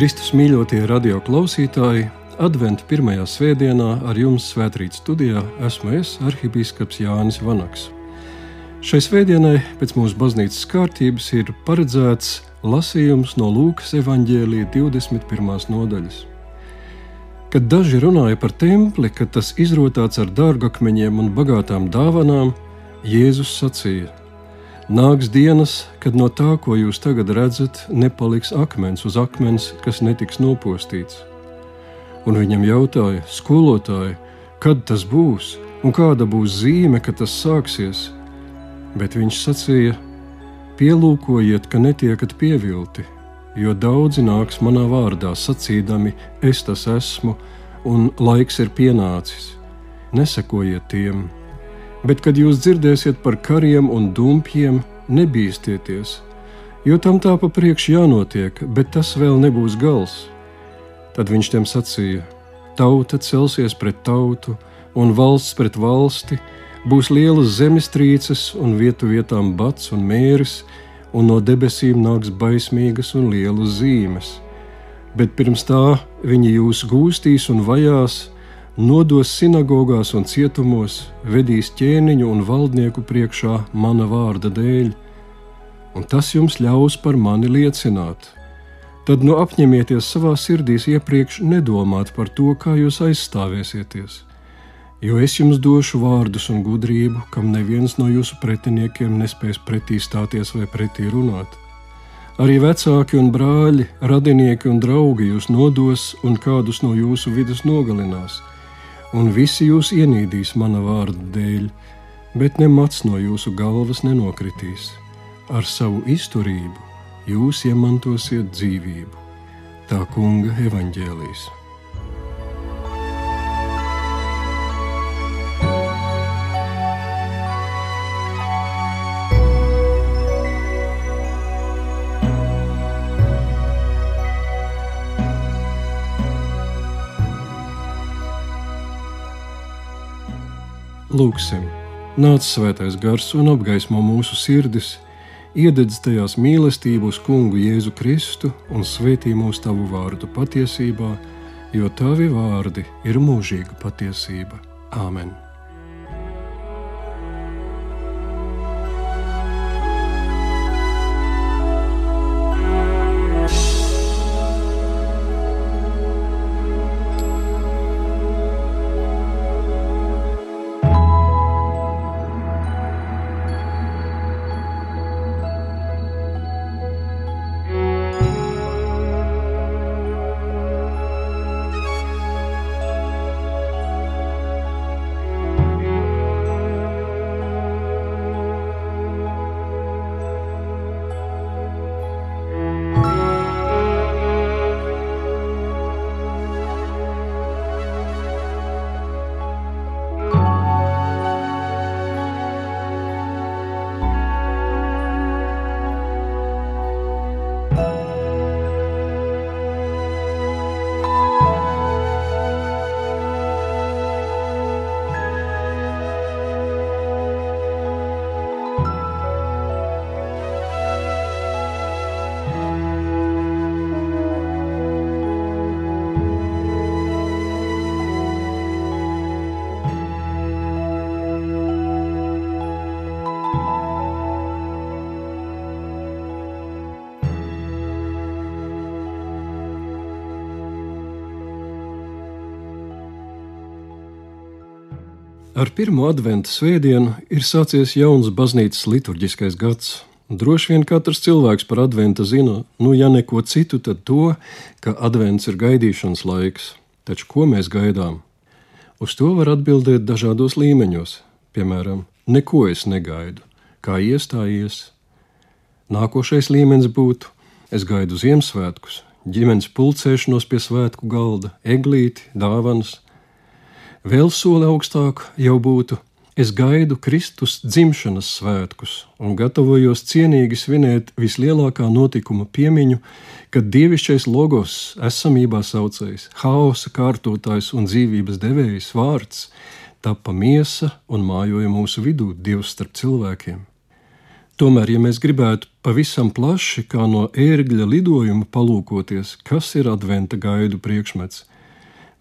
Kristus mīļotie radio klausītāji, Adventa pirmajā svētdienā ar jums svētkrīt studijā esmu es, arhibīskaps Jānis Vanaks. Šai svētdienai pēc mūsu baznīcas kārtības ir paredzēts lasījums no Lūkas evanģēlīja 21. nodaļas. Kad daži runāja par templi, ka tas izrotāts ar dārgakmeņiem un bagātām dāvanām, Jēzus sacīja: Nāks dienas, kad no tā, ko jūs tagad redzat, nepaliks akmens uz akmens, kas netiks nopostīts. Un viņam jautāja, skolotāji, kad tas būs un kāda būs zīme, kad tas sāksies. Bet viņš sacīja: Pielūkojiet, ka netiekat pievilti, jo daudzi nāks manā vārdā, sacīdami: Es tas esmu, un laiks ir pienācis. Nesekojiet tiem! Bet, kad jūs dzirdēsiet par kariem un dumpjiem, nebīsties, jo tam tā pa priekšu jānotiek, bet tas vēl nebūs gals. Tad viņš tiem sacīja: Tauta celsies pret tautu, un valsts pret valsti, būs lielas zemestrīces, un vietu vietām bats un mēris, un no debesīm nāks baismīgas un lielas zīmes. Bet pirms tā viņi jūs gūstīs un vajās, nodos sinagogās un cietumos, vedīs ķēniņu un valdnieku priekšā mana vārda dēļ, un tas jums ļaus par mani liecināt. Tad nu apņemieties savā sirdīs iepriekš nedomāt par to, kā jūs aizstāvēsieties. Jo es jums došu vārdus un gudrību, kam neviens no jūsu pretiniekiem nespēs pretī stāties vai pretī runāt. Arī vecāki un brāļi, radinieki un draugi jūs nodos un kādus no jūsu vidus nogalinās un visi jūs ienīdīs mana vārda dēļ, bet nemats no jūsu galvas nenokritīs. Ar savu izturību jūs iemantosiet dzīvību. Tā kunga evaņģēlīs. Lūksim, nāc svētais gars un apgaismo mūsu sirdis, iededz tajās mīlestību uz kungu Jēzu Kristu un svētī mūsu tavu vārdu patiesībā, jo tavi vārdi ir mūžīga patiesība. Āmen! Ar pirmo adventu svētdienu ir sācies jauns baznīcas liturģiskais gads. Droši vien katrs cilvēks par adventu zina, nu, ja neko citu, tad to, ka advents ir gaidīšanas laiks. Taču ko mēs gaidām? Uz to var atbildēt dažādos līmeņos. Piemēram, neko es negaidu, kā iestājies. Nākošais līmenis būtu: es gaidu Ziemassvētkus, ģimenes pulcēšanos pie svētku galda, eglīti, dāvanas Vēl soli augstāk jau būtu: es gaidu Kristus dzimšanas svētkus un gatavojos cienīgi svinēt vislielākā notikuma piemiņu, kad dievišķais logos, esamībā saucējs, haosa kārtotājs un dzīvības devējs vārds tappa miesa un mājoja mūsu vidū, Dievs starp cilvēkiem. Tomēr, ja mēs gribētu pavisam plaši, kā no ērgļa lidojuma palūkoties, kas ir adventa gaidu priekšmets,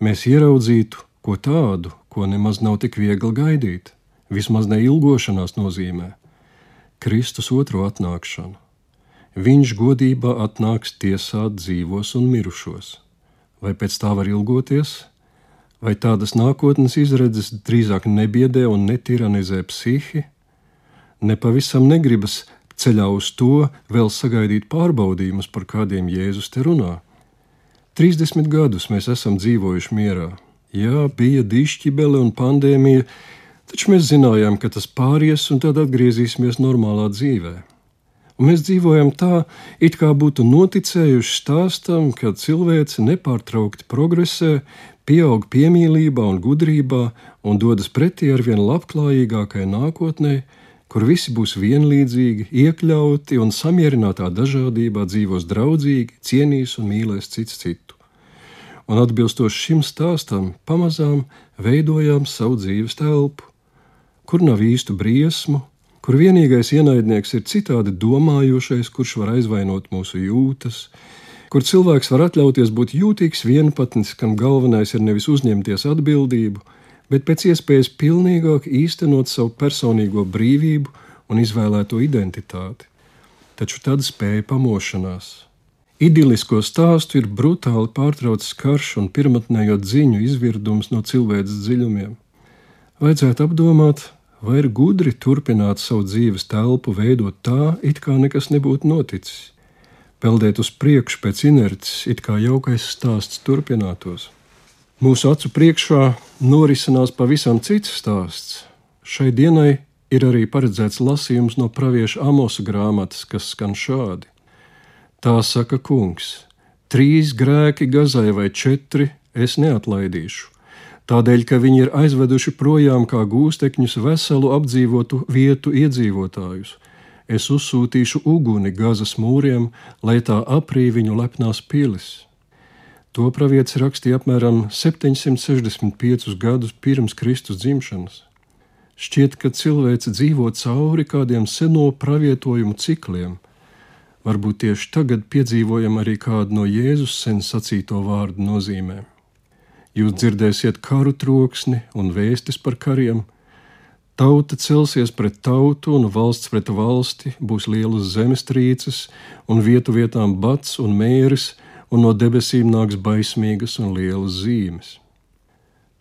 mēs ieraudzītu ko tādu, ko nemaz nav tik viegli gaidīt, vismaz ne ilgošanās nozīmē - Kristus otro atnākšanu. Viņš godībā atnāks tiesāt dzīvos un mirušos. Vai pēc tā var ilgoties? Vai tādas nākotnes izredzes drīzāk nebiedē un netiranizē psihi? Nepavisam negribas ceļā uz to vēl sagaidīt pārbaudījumus, par kādiem Jēzus te runā. 30 gadus mēs esam dzīvojuši mierā. Jā, bija dišķibele un pandēmija, taču mēs zinājām, ka tas pāries un tad atgriezīsimies normālā dzīvē. Un mēs dzīvojam tā, it kā būtu noticējuši stāstam, ka cilvēce nepārtraukti progresē, pieaug piemīlībā un gudrībā un dodas pretī ar vien labklājīgākai nākotnē, kur visi būs vienlīdzīgi, iekļauti un samierinātā dažādībā dzīvos draudzīgi, cienīs un mīlēs cits citu. Un atbilstoši šim stāstam, pamazām veidojām savu dzīves telpu, kur nav īstu briesmu, kur vienīgais ienaidnieks ir citādi domājošais, kurš var aizvainot mūsu jūtas, kur cilvēks var atļauties būt jūtīgs vienpatnis, kam galvenais ir nevis uzņemties atbildību, bet pēc iespējas pilnīgāk īstenot savu personīgo brīvību un izvēlēto identitāti. Taču tad spēja pamošanās. Idilisko stāstu ir brutāli pārtraucis karš un pirmotnējo ziņu izvirdums no cilvēces dziļumiem. Vajadzētu apdomāt, vai ir gudri turpināt savu dzīves telpu veidot tā, it kā nekas nebūtu noticis peldēt uz priekšu pēc inerces, it kā jaukais stāsts turpinātos. Mūsu acu priekšā norisinās pavisam cits stāsts. Šai dienai ir arī paredzēts lasījums no pravieša Amosa grāmatas, kas skan šādi: Tā saka kungs, trīs grēki gazai vai četri es neatlaidīšu. Tādēļ, ka viņi ir aizveduši projām kā gūstekņus veselu apdzīvotu vietu iedzīvotājus, es uzsūtīšu uguni gazas mūriem, lai tā aprī viņu lepnās pilis. To pravietis rakstīja apmēram 765 gadus pirms Kristus dzimšanas. Šķiet, ka cilvēce dzīvo cauri kādiem seno pravietojumu cikliem. Varbūt tieši tagad piedzīvojam arī kādu no Jēzus sen sacīto vārdu nozīmēm. Jūs dzirdēsiet karu troksni un vēstis par kariem, Tauta celsies pret tautu un valsts pret valsti, būs lielas zemestrīces, un vietu vietām bats un mēris, un no debesīm nāks baismīgas un lielas zīmes.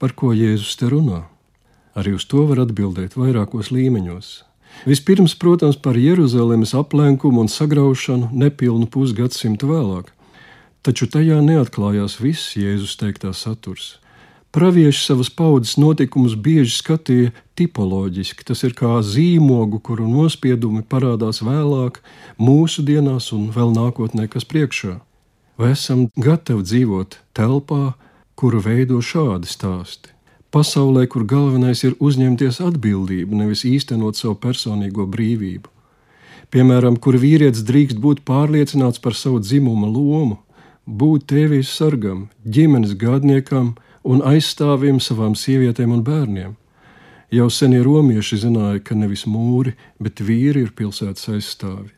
Par ko Jēzus te runā? Arī uz to var atbildēt vairākos līmeņos. Vispirms, protams, par Jeruzalemes aplenkumu un sagraušanu nepilnu pusgadsimtu vēlāk, taču tajā neatklājās viss Jēzus teiktā saturs. Pravieši savas paudzes notikumus bieži skatīja tipoloģiski. Tas ir kā zīmogu, kuru nospiedumi parādās vēlāk, mūsu dienās un vēl nākotnē, kas priekšā. Vai esam gatavi dzīvot telpā, kuru veido šādi stāsti? Pasaulē, kur galvenais ir uzņemties atbildību, nevis īstenot savu personīgo brīvību. Piemēram, kur vīrietis drīkst būt pārliecināts par savu dzimuma lomu, būt tēvijas sargam, ģimenes gādniekam, un aizstāvim savām sievietēm un bērniem. Jau senie romieši zināja, ka nevis mūri, bet vīri ir pilsētas aizstāvi.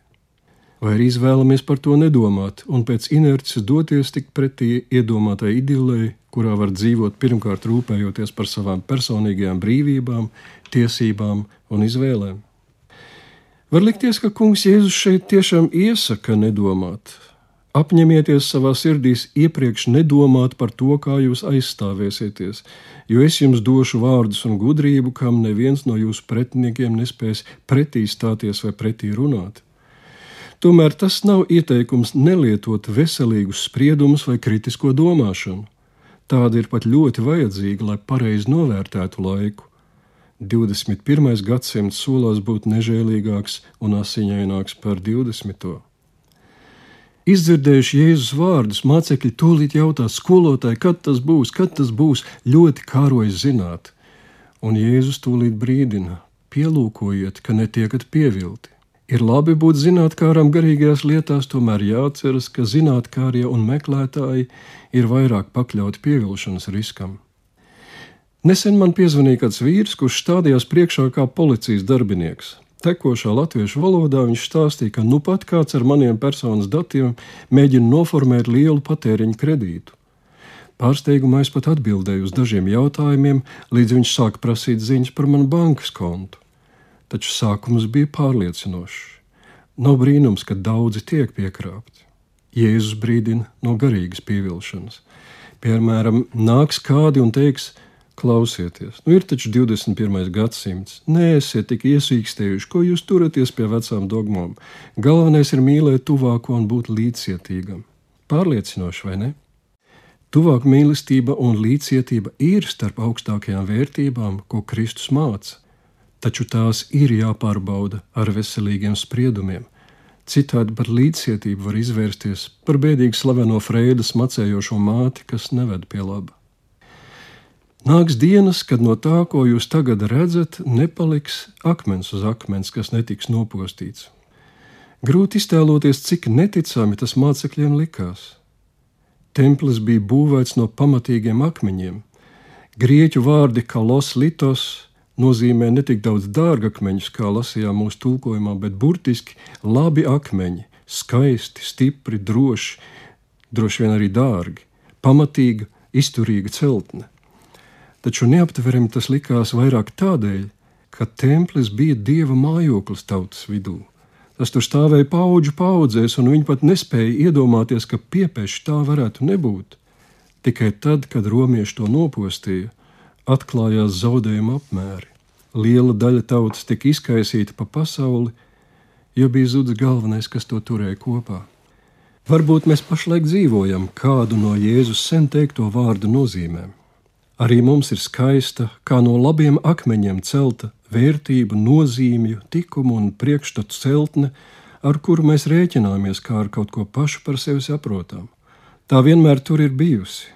Vai arī izvēlamies par to nedomāt un pēc inerces doties tik pretī iedomātai idilei, kurā var dzīvot pirmkārt rūpējoties par savām personīgajām brīvībām, tiesībām un izvēlēm? Var likties, ka kungs Jēzus šeit tiešām iesaka nedomāt, Apņemieties savā sirdīs iepriekš nedomāt par to, kā jūs aizstāvēsieties, jo es jums došu vārdus un gudrību, kam neviens no jūsu pretiniekiem nespēs pretī stāties vai pretī runāt. Tomēr tas nav ieteikums nelietot veselīgus spriedumus vai kritisko domāšanu. Tāda ir pat ļoti vajadzīga, lai pareizi novērtētu laiku. 21. gadsimts solās būt nežēlīgāks un asiņaināks par 20. Izdzirdējuši Jēzus vārdus, mācekļi tūlīt jautā skolotāji, kad tas būs, kad tas būs, ļoti kārojas zināt. Un Jēzus tūlīt brīdina: pielūkojiet, ka netiekat pievilti. Ir labi būt zinātnām garīgajās lietās, tomēr jāatceras, ka zinātnākie un meklētāji ir vairāk pakļauti pievilšanas riskam. Nesen man piezvanīja kāds vīrs, kurš stādījās priekšā kā policijas darbinieks. tekošā latviešu valodā viņš stāstīja, ka nu pat kāds ar maniem personas datiem mēģina noformēt lielu patēriņu kredītu. Pārsteigumā es pat atbildēju uz dažiem jautājumiem, līdz viņš sāka prasīt ziņas par manu bankas kontu. Taču sākums bija pārliecinošs. Nav brīnums, ka daudzi tiek piekrāpti. Jēzus brīdina no garīgas pievilšanas. Piemēram, nāks kādi un teiks, Klausieties, nu ir taču 21. gadsimts. Nēsiet tik iesīkstējuši, ko jūs turaties pie vecām dogmām. Galvenais ir mīlēt tuvāko un būt līdzcietīgam. Pārliecinoši, vai ne? Tuvāk mīlestība un līdzcietība ir starp augstākajām vērtībām, ko Kristus māca, taču tās ir jāpārbauda ar veselīgiem spriedumiem. Citādi par līdzcietību var izvērsties par bēdīgi slaveno Freida smacējošo māti, kas neved pie laba. Nāks dienas, kad no tā, ko jūs tagad redzat, nepaliks akmens uz akmens, kas netiks nopostīts. Grūti iztēloties, cik neticami tas mācekļiem likās. Templis bija būvēts no pamatīgiem akmeņiem. Grieķu vārdi kalos litos nozīmē ne tik daudz dārgakmeņus, kā lasījām mūsu tulkojumā, bet burtiski labi akmeņi, skaisti, stipri, droši, droši vien arī dārgi, pamatīga, izturīga celtne taču neaptverami tas likās vairāk tādēļ, ka templis bija dieva mājoklis tautas vidū. Tas tur stāvēja paudžu paudzēs, un viņi pat nespēja iedomāties, ka piepeši tā varētu nebūt. Tikai tad, kad romieši to nopostīja, atklājās zaudējuma apmēri. Liela daļa tautas tika izkaisīta pa pasauli, jo bija zudis galvenais, kas to turēja kopā. Varbūt mēs pašlaik dzīvojam kādu no Jēzus sen teikto vārdu nozīmēm. Arī mums ir skaista, kā no labiem akmeņiem celta vērtību, nozīmju, tikumu un priekšstatu celtne, ar kuru mēs rēķināmies kā ar kaut ko pašu par sevi saprotam. Tā vienmēr tur ir bijusi.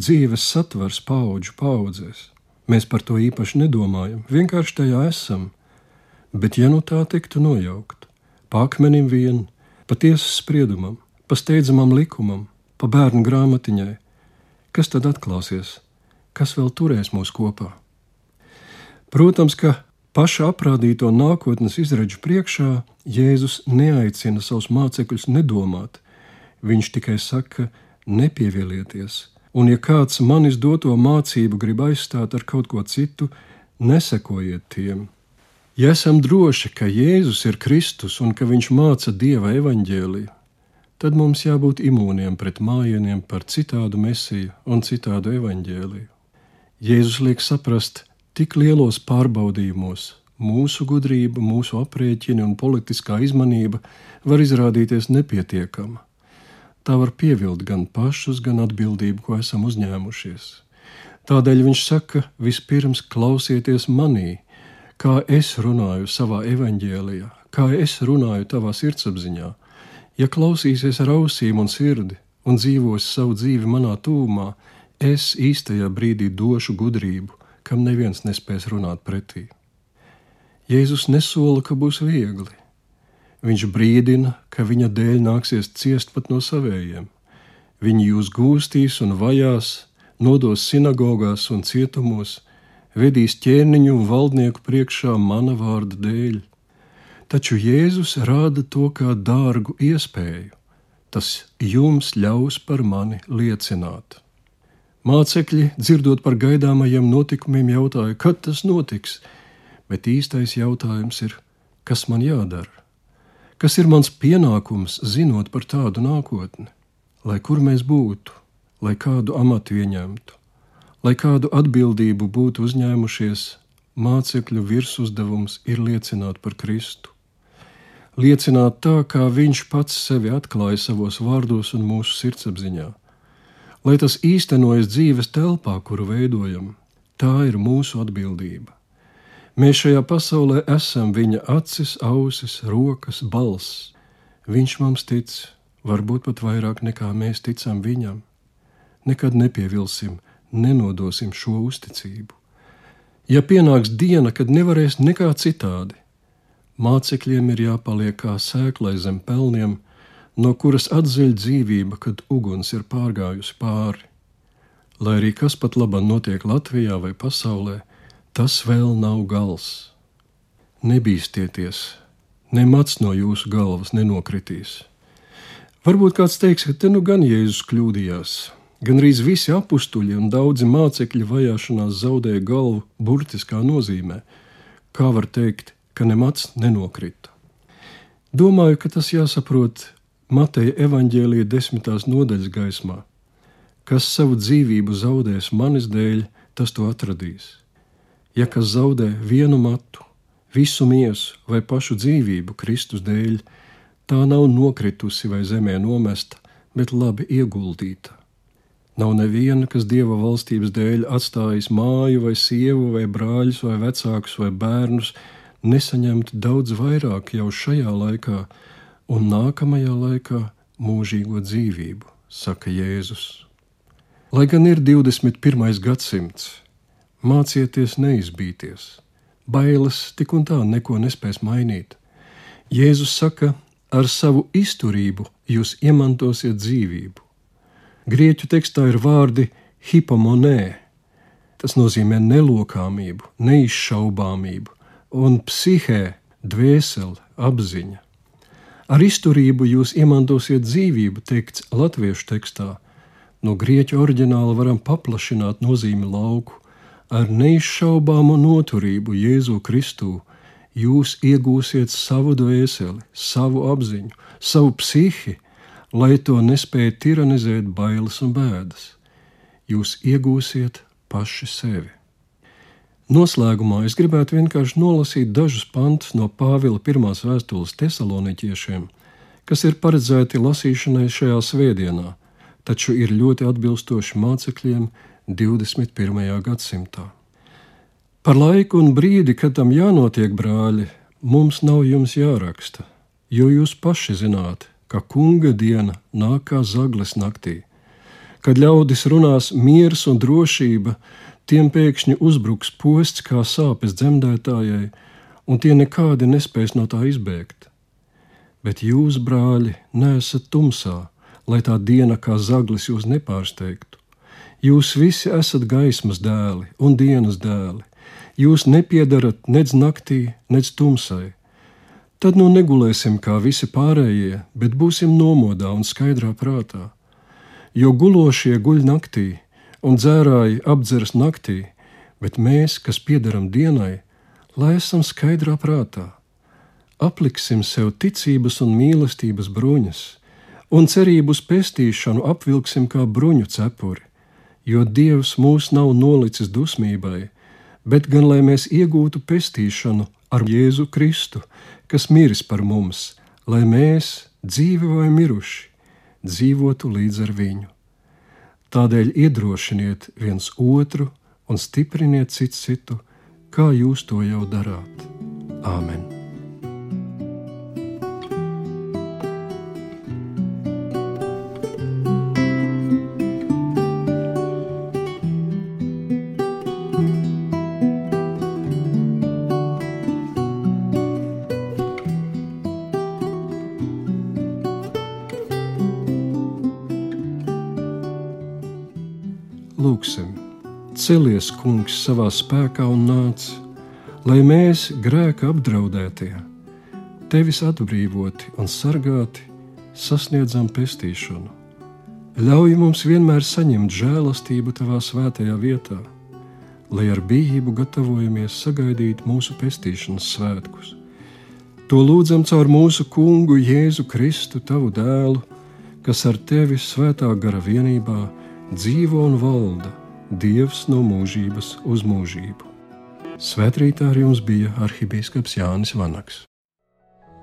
Dzīves satvers paudžu paudzēs. Mēs par to īpaši nedomājam, vienkārši tajā esam. Bet, ja nu tā tiktu nojaukt, pa akmenim vien, pa tiesas spriedumam, pa steidzamam likumam, pa bērnu grāmatiņai, kas tad atklāsies? kas vēl turēs mūs kopā. Protams, ka paša aprādīto nākotnes izredzu priekšā Jēzus neaicina savus mācekļus nedomāt. Viņš tikai saka, nepievielieties, un ja kāds manis doto mācību grib aizstāt ar kaut ko citu, nesekojiet tiem. Ja esam droši, ka Jēzus ir Kristus un ka Viņš māca Dieva evaņģēliju, tad mums jābūt imūniem pret mājieniem par citādu mesiju un citādu evaņģēliju. Jēzus liek saprast, tik lielos pārbaudījumos mūsu gudrība, mūsu aprēķini un politiskā izmanība var izrādīties nepietiekama. Tā var pievilt gan pašus, gan atbildību, ko esam uzņēmušies. Tādēļ viņš saka, vispirms klausieties manī, kā es runāju savā evaņģēlijā, kā es runāju tavā sirdsapziņā. Ja klausīsies ar ausīm un sirdi un dzīvos savu dzīvi manā tūmā, Es īstajā brīdī došu gudrību, kam neviens nespēs runāt pretī. Jēzus nesola, ka būs viegli. Viņš brīdina, ka viņa dēļ nāksies ciest pat no savējiem. Viņi jūs gūstīs un vajās, nodos sinagogās un cietumos, vedīs ķēniņu un valdnieku priekšā mana vārda dēļ. Taču Jēzus rāda to kā dārgu iespēju. Tas jums ļaus par mani liecināt. Mācekļi, dzirdot par gaidāmajiem notikumiem, jautāja, kad tas notiks, bet īstais jautājums ir, kas man jādara? Kas ir mans pienākums zinot par tādu nākotni? Lai kur mēs būtu, lai kādu amatu ieņemtu, lai kādu atbildību būtu uzņēmušies, mācekļu virsuzdevums ir liecināt par Kristu. Liecināt tā, kā Viņš pats sevi atklāja savos vārdos un mūsu sirdsapziņā lai tas īstenojas dzīves telpā, kuru veidojam. Tā ir mūsu atbildība. Mēs šajā pasaulē esam viņa acis, ausis, rokas, balss. Viņš mums tic, varbūt pat vairāk nekā mēs ticam viņam. Nekad nepievilsim, nenodosim šo uzticību. Ja pienāks diena, kad nevarēs nekā citādi, mācekļiem ir jāpaliek kā sēklai zem pelniem, no kuras atzeļ dzīvība, kad uguns ir pārgājusi pāri. Lai arī kas pat labāk notiek Latvijā vai pasaulē, tas vēl nav gals. nebīsties, nemats no jūsu galvas nenokritīs. Varbūt kāds teiks, ka te nu gan Jēzus kļūdījās. Gan arī visi apstuļi un daudzi mācekļi vajāšanās zaudēja galvu burtiskā nozīmē. Kā var teikt, ka nemats nenokrita? Domāju, ka tas jāsaprot Mateja evaņģēlīja desmitās nodaļas gaismā. Kas savu dzīvību zaudēs manis dēļ, tas to atradīs. Ja kas zaudē vienu matu, visu miesu vai pašu dzīvību Kristus dēļ, tā nav nokritusi vai zemē nomesta, bet labi ieguldīta. Nav neviena, kas dieva valstības dēļ atstājis māju, vai sievu, vai brāļus, vai vecākus, vai bērnus, nesaņemt daudz vairāk jau šajā laikā un nākamajā laikā mūžīgo dzīvību, saka Jēzus. Lai gan ir 21. gadsimts, mācieties neizbīties, bailes tik un tā neko nespēs mainīt. Jēzus saka, ar savu izturību jūs iemantosiet dzīvību. Grieķu tekstā ir vārdi hipomonē. Tas nozīmē nelokāmību, neizšaubāmību, un psihē, dvēseli, apziņa. Ar izturību jūs iemantosiet dzīvību, teikts latviešu tekstā. No grieķu oriģināla varam paplašināt nozīmi lauku. Ar neizšaubāmu noturību Jēzu Kristu jūs iegūsiet savu dvēseli, savu apziņu, savu psihi, lai to nespēja tiranizēt bailes un bēdas. Jūs iegūsiet paši sevi. Noslēgumā es gribētu vienkārši nolasīt dažus pantus no Pāvila pirmās vēstules tesaloniķiešiem, kas ir paredzēti lasīšanai šajā svētdienā, taču ir ļoti atbilstoši mācekļiem 21. gadsimtā. Par laiku un brīdi, kad tam jānotiek, brāļi, mums nav jums jāraksta, jo jūs paši zināt, ka kunga diena nāk kā zagles naktī. Kad ļaudis runās miers un drošība, Tiem pēkšņi uzbruks posts kā sāpes dzemdētājai, un tie nekādi nespēs no tā izbēgt. Bet jūs, brāļi, neesat tumsā, lai tā diena kā zaglis jūs nepārsteigtu. Jūs visi esat gaismas dēli un dienas dēli. Jūs nepiedarat nec naktī, nec tumsai. Tad nu negulēsim kā visi pārējie, bet būsim nomodā un skaidrā prātā. Jo gulošie guļ naktī, un dzērāji apdzeras naktī, bet mēs, kas piedaram dienai, lai esam skaidrā prātā, apliksim sev ticības un mīlestības bruņas, un cerību uz pestīšanu apvilksim kā bruņu cepuri, jo Dievs mūs nav nolicis dusmībai, bet gan lai mēs iegūtu pestīšanu ar Jēzu Kristu, kas miris par mums, lai mēs, dzīvi vai miruši, dzīvotu līdz ar viņu. Tādēļ iedrošiniet viens otru un stipriniet cits citu, kā jūs to jau darāt. Āmen! Celies, kungs, savā spēkā un nāc, lai mēs, grēka apdraudētie, tevis atbrīvoti un sargāti, sasniedzam pestīšanu. Ļauj mums vienmēr saņemt žēlastību tavā svētajā vietā, lai ar bijību gatavojamies sagaidīt mūsu pestīšanas svētkus. To lūdzam caur mūsu kungu Jēzu Kristu, tavu dēlu, kas ar tevi svētā gara vienībā dzīvo un valda Dievs no mūžības uz mūžību. Svētrītā ar jums bija arhibīskaps Jānis Vanaks.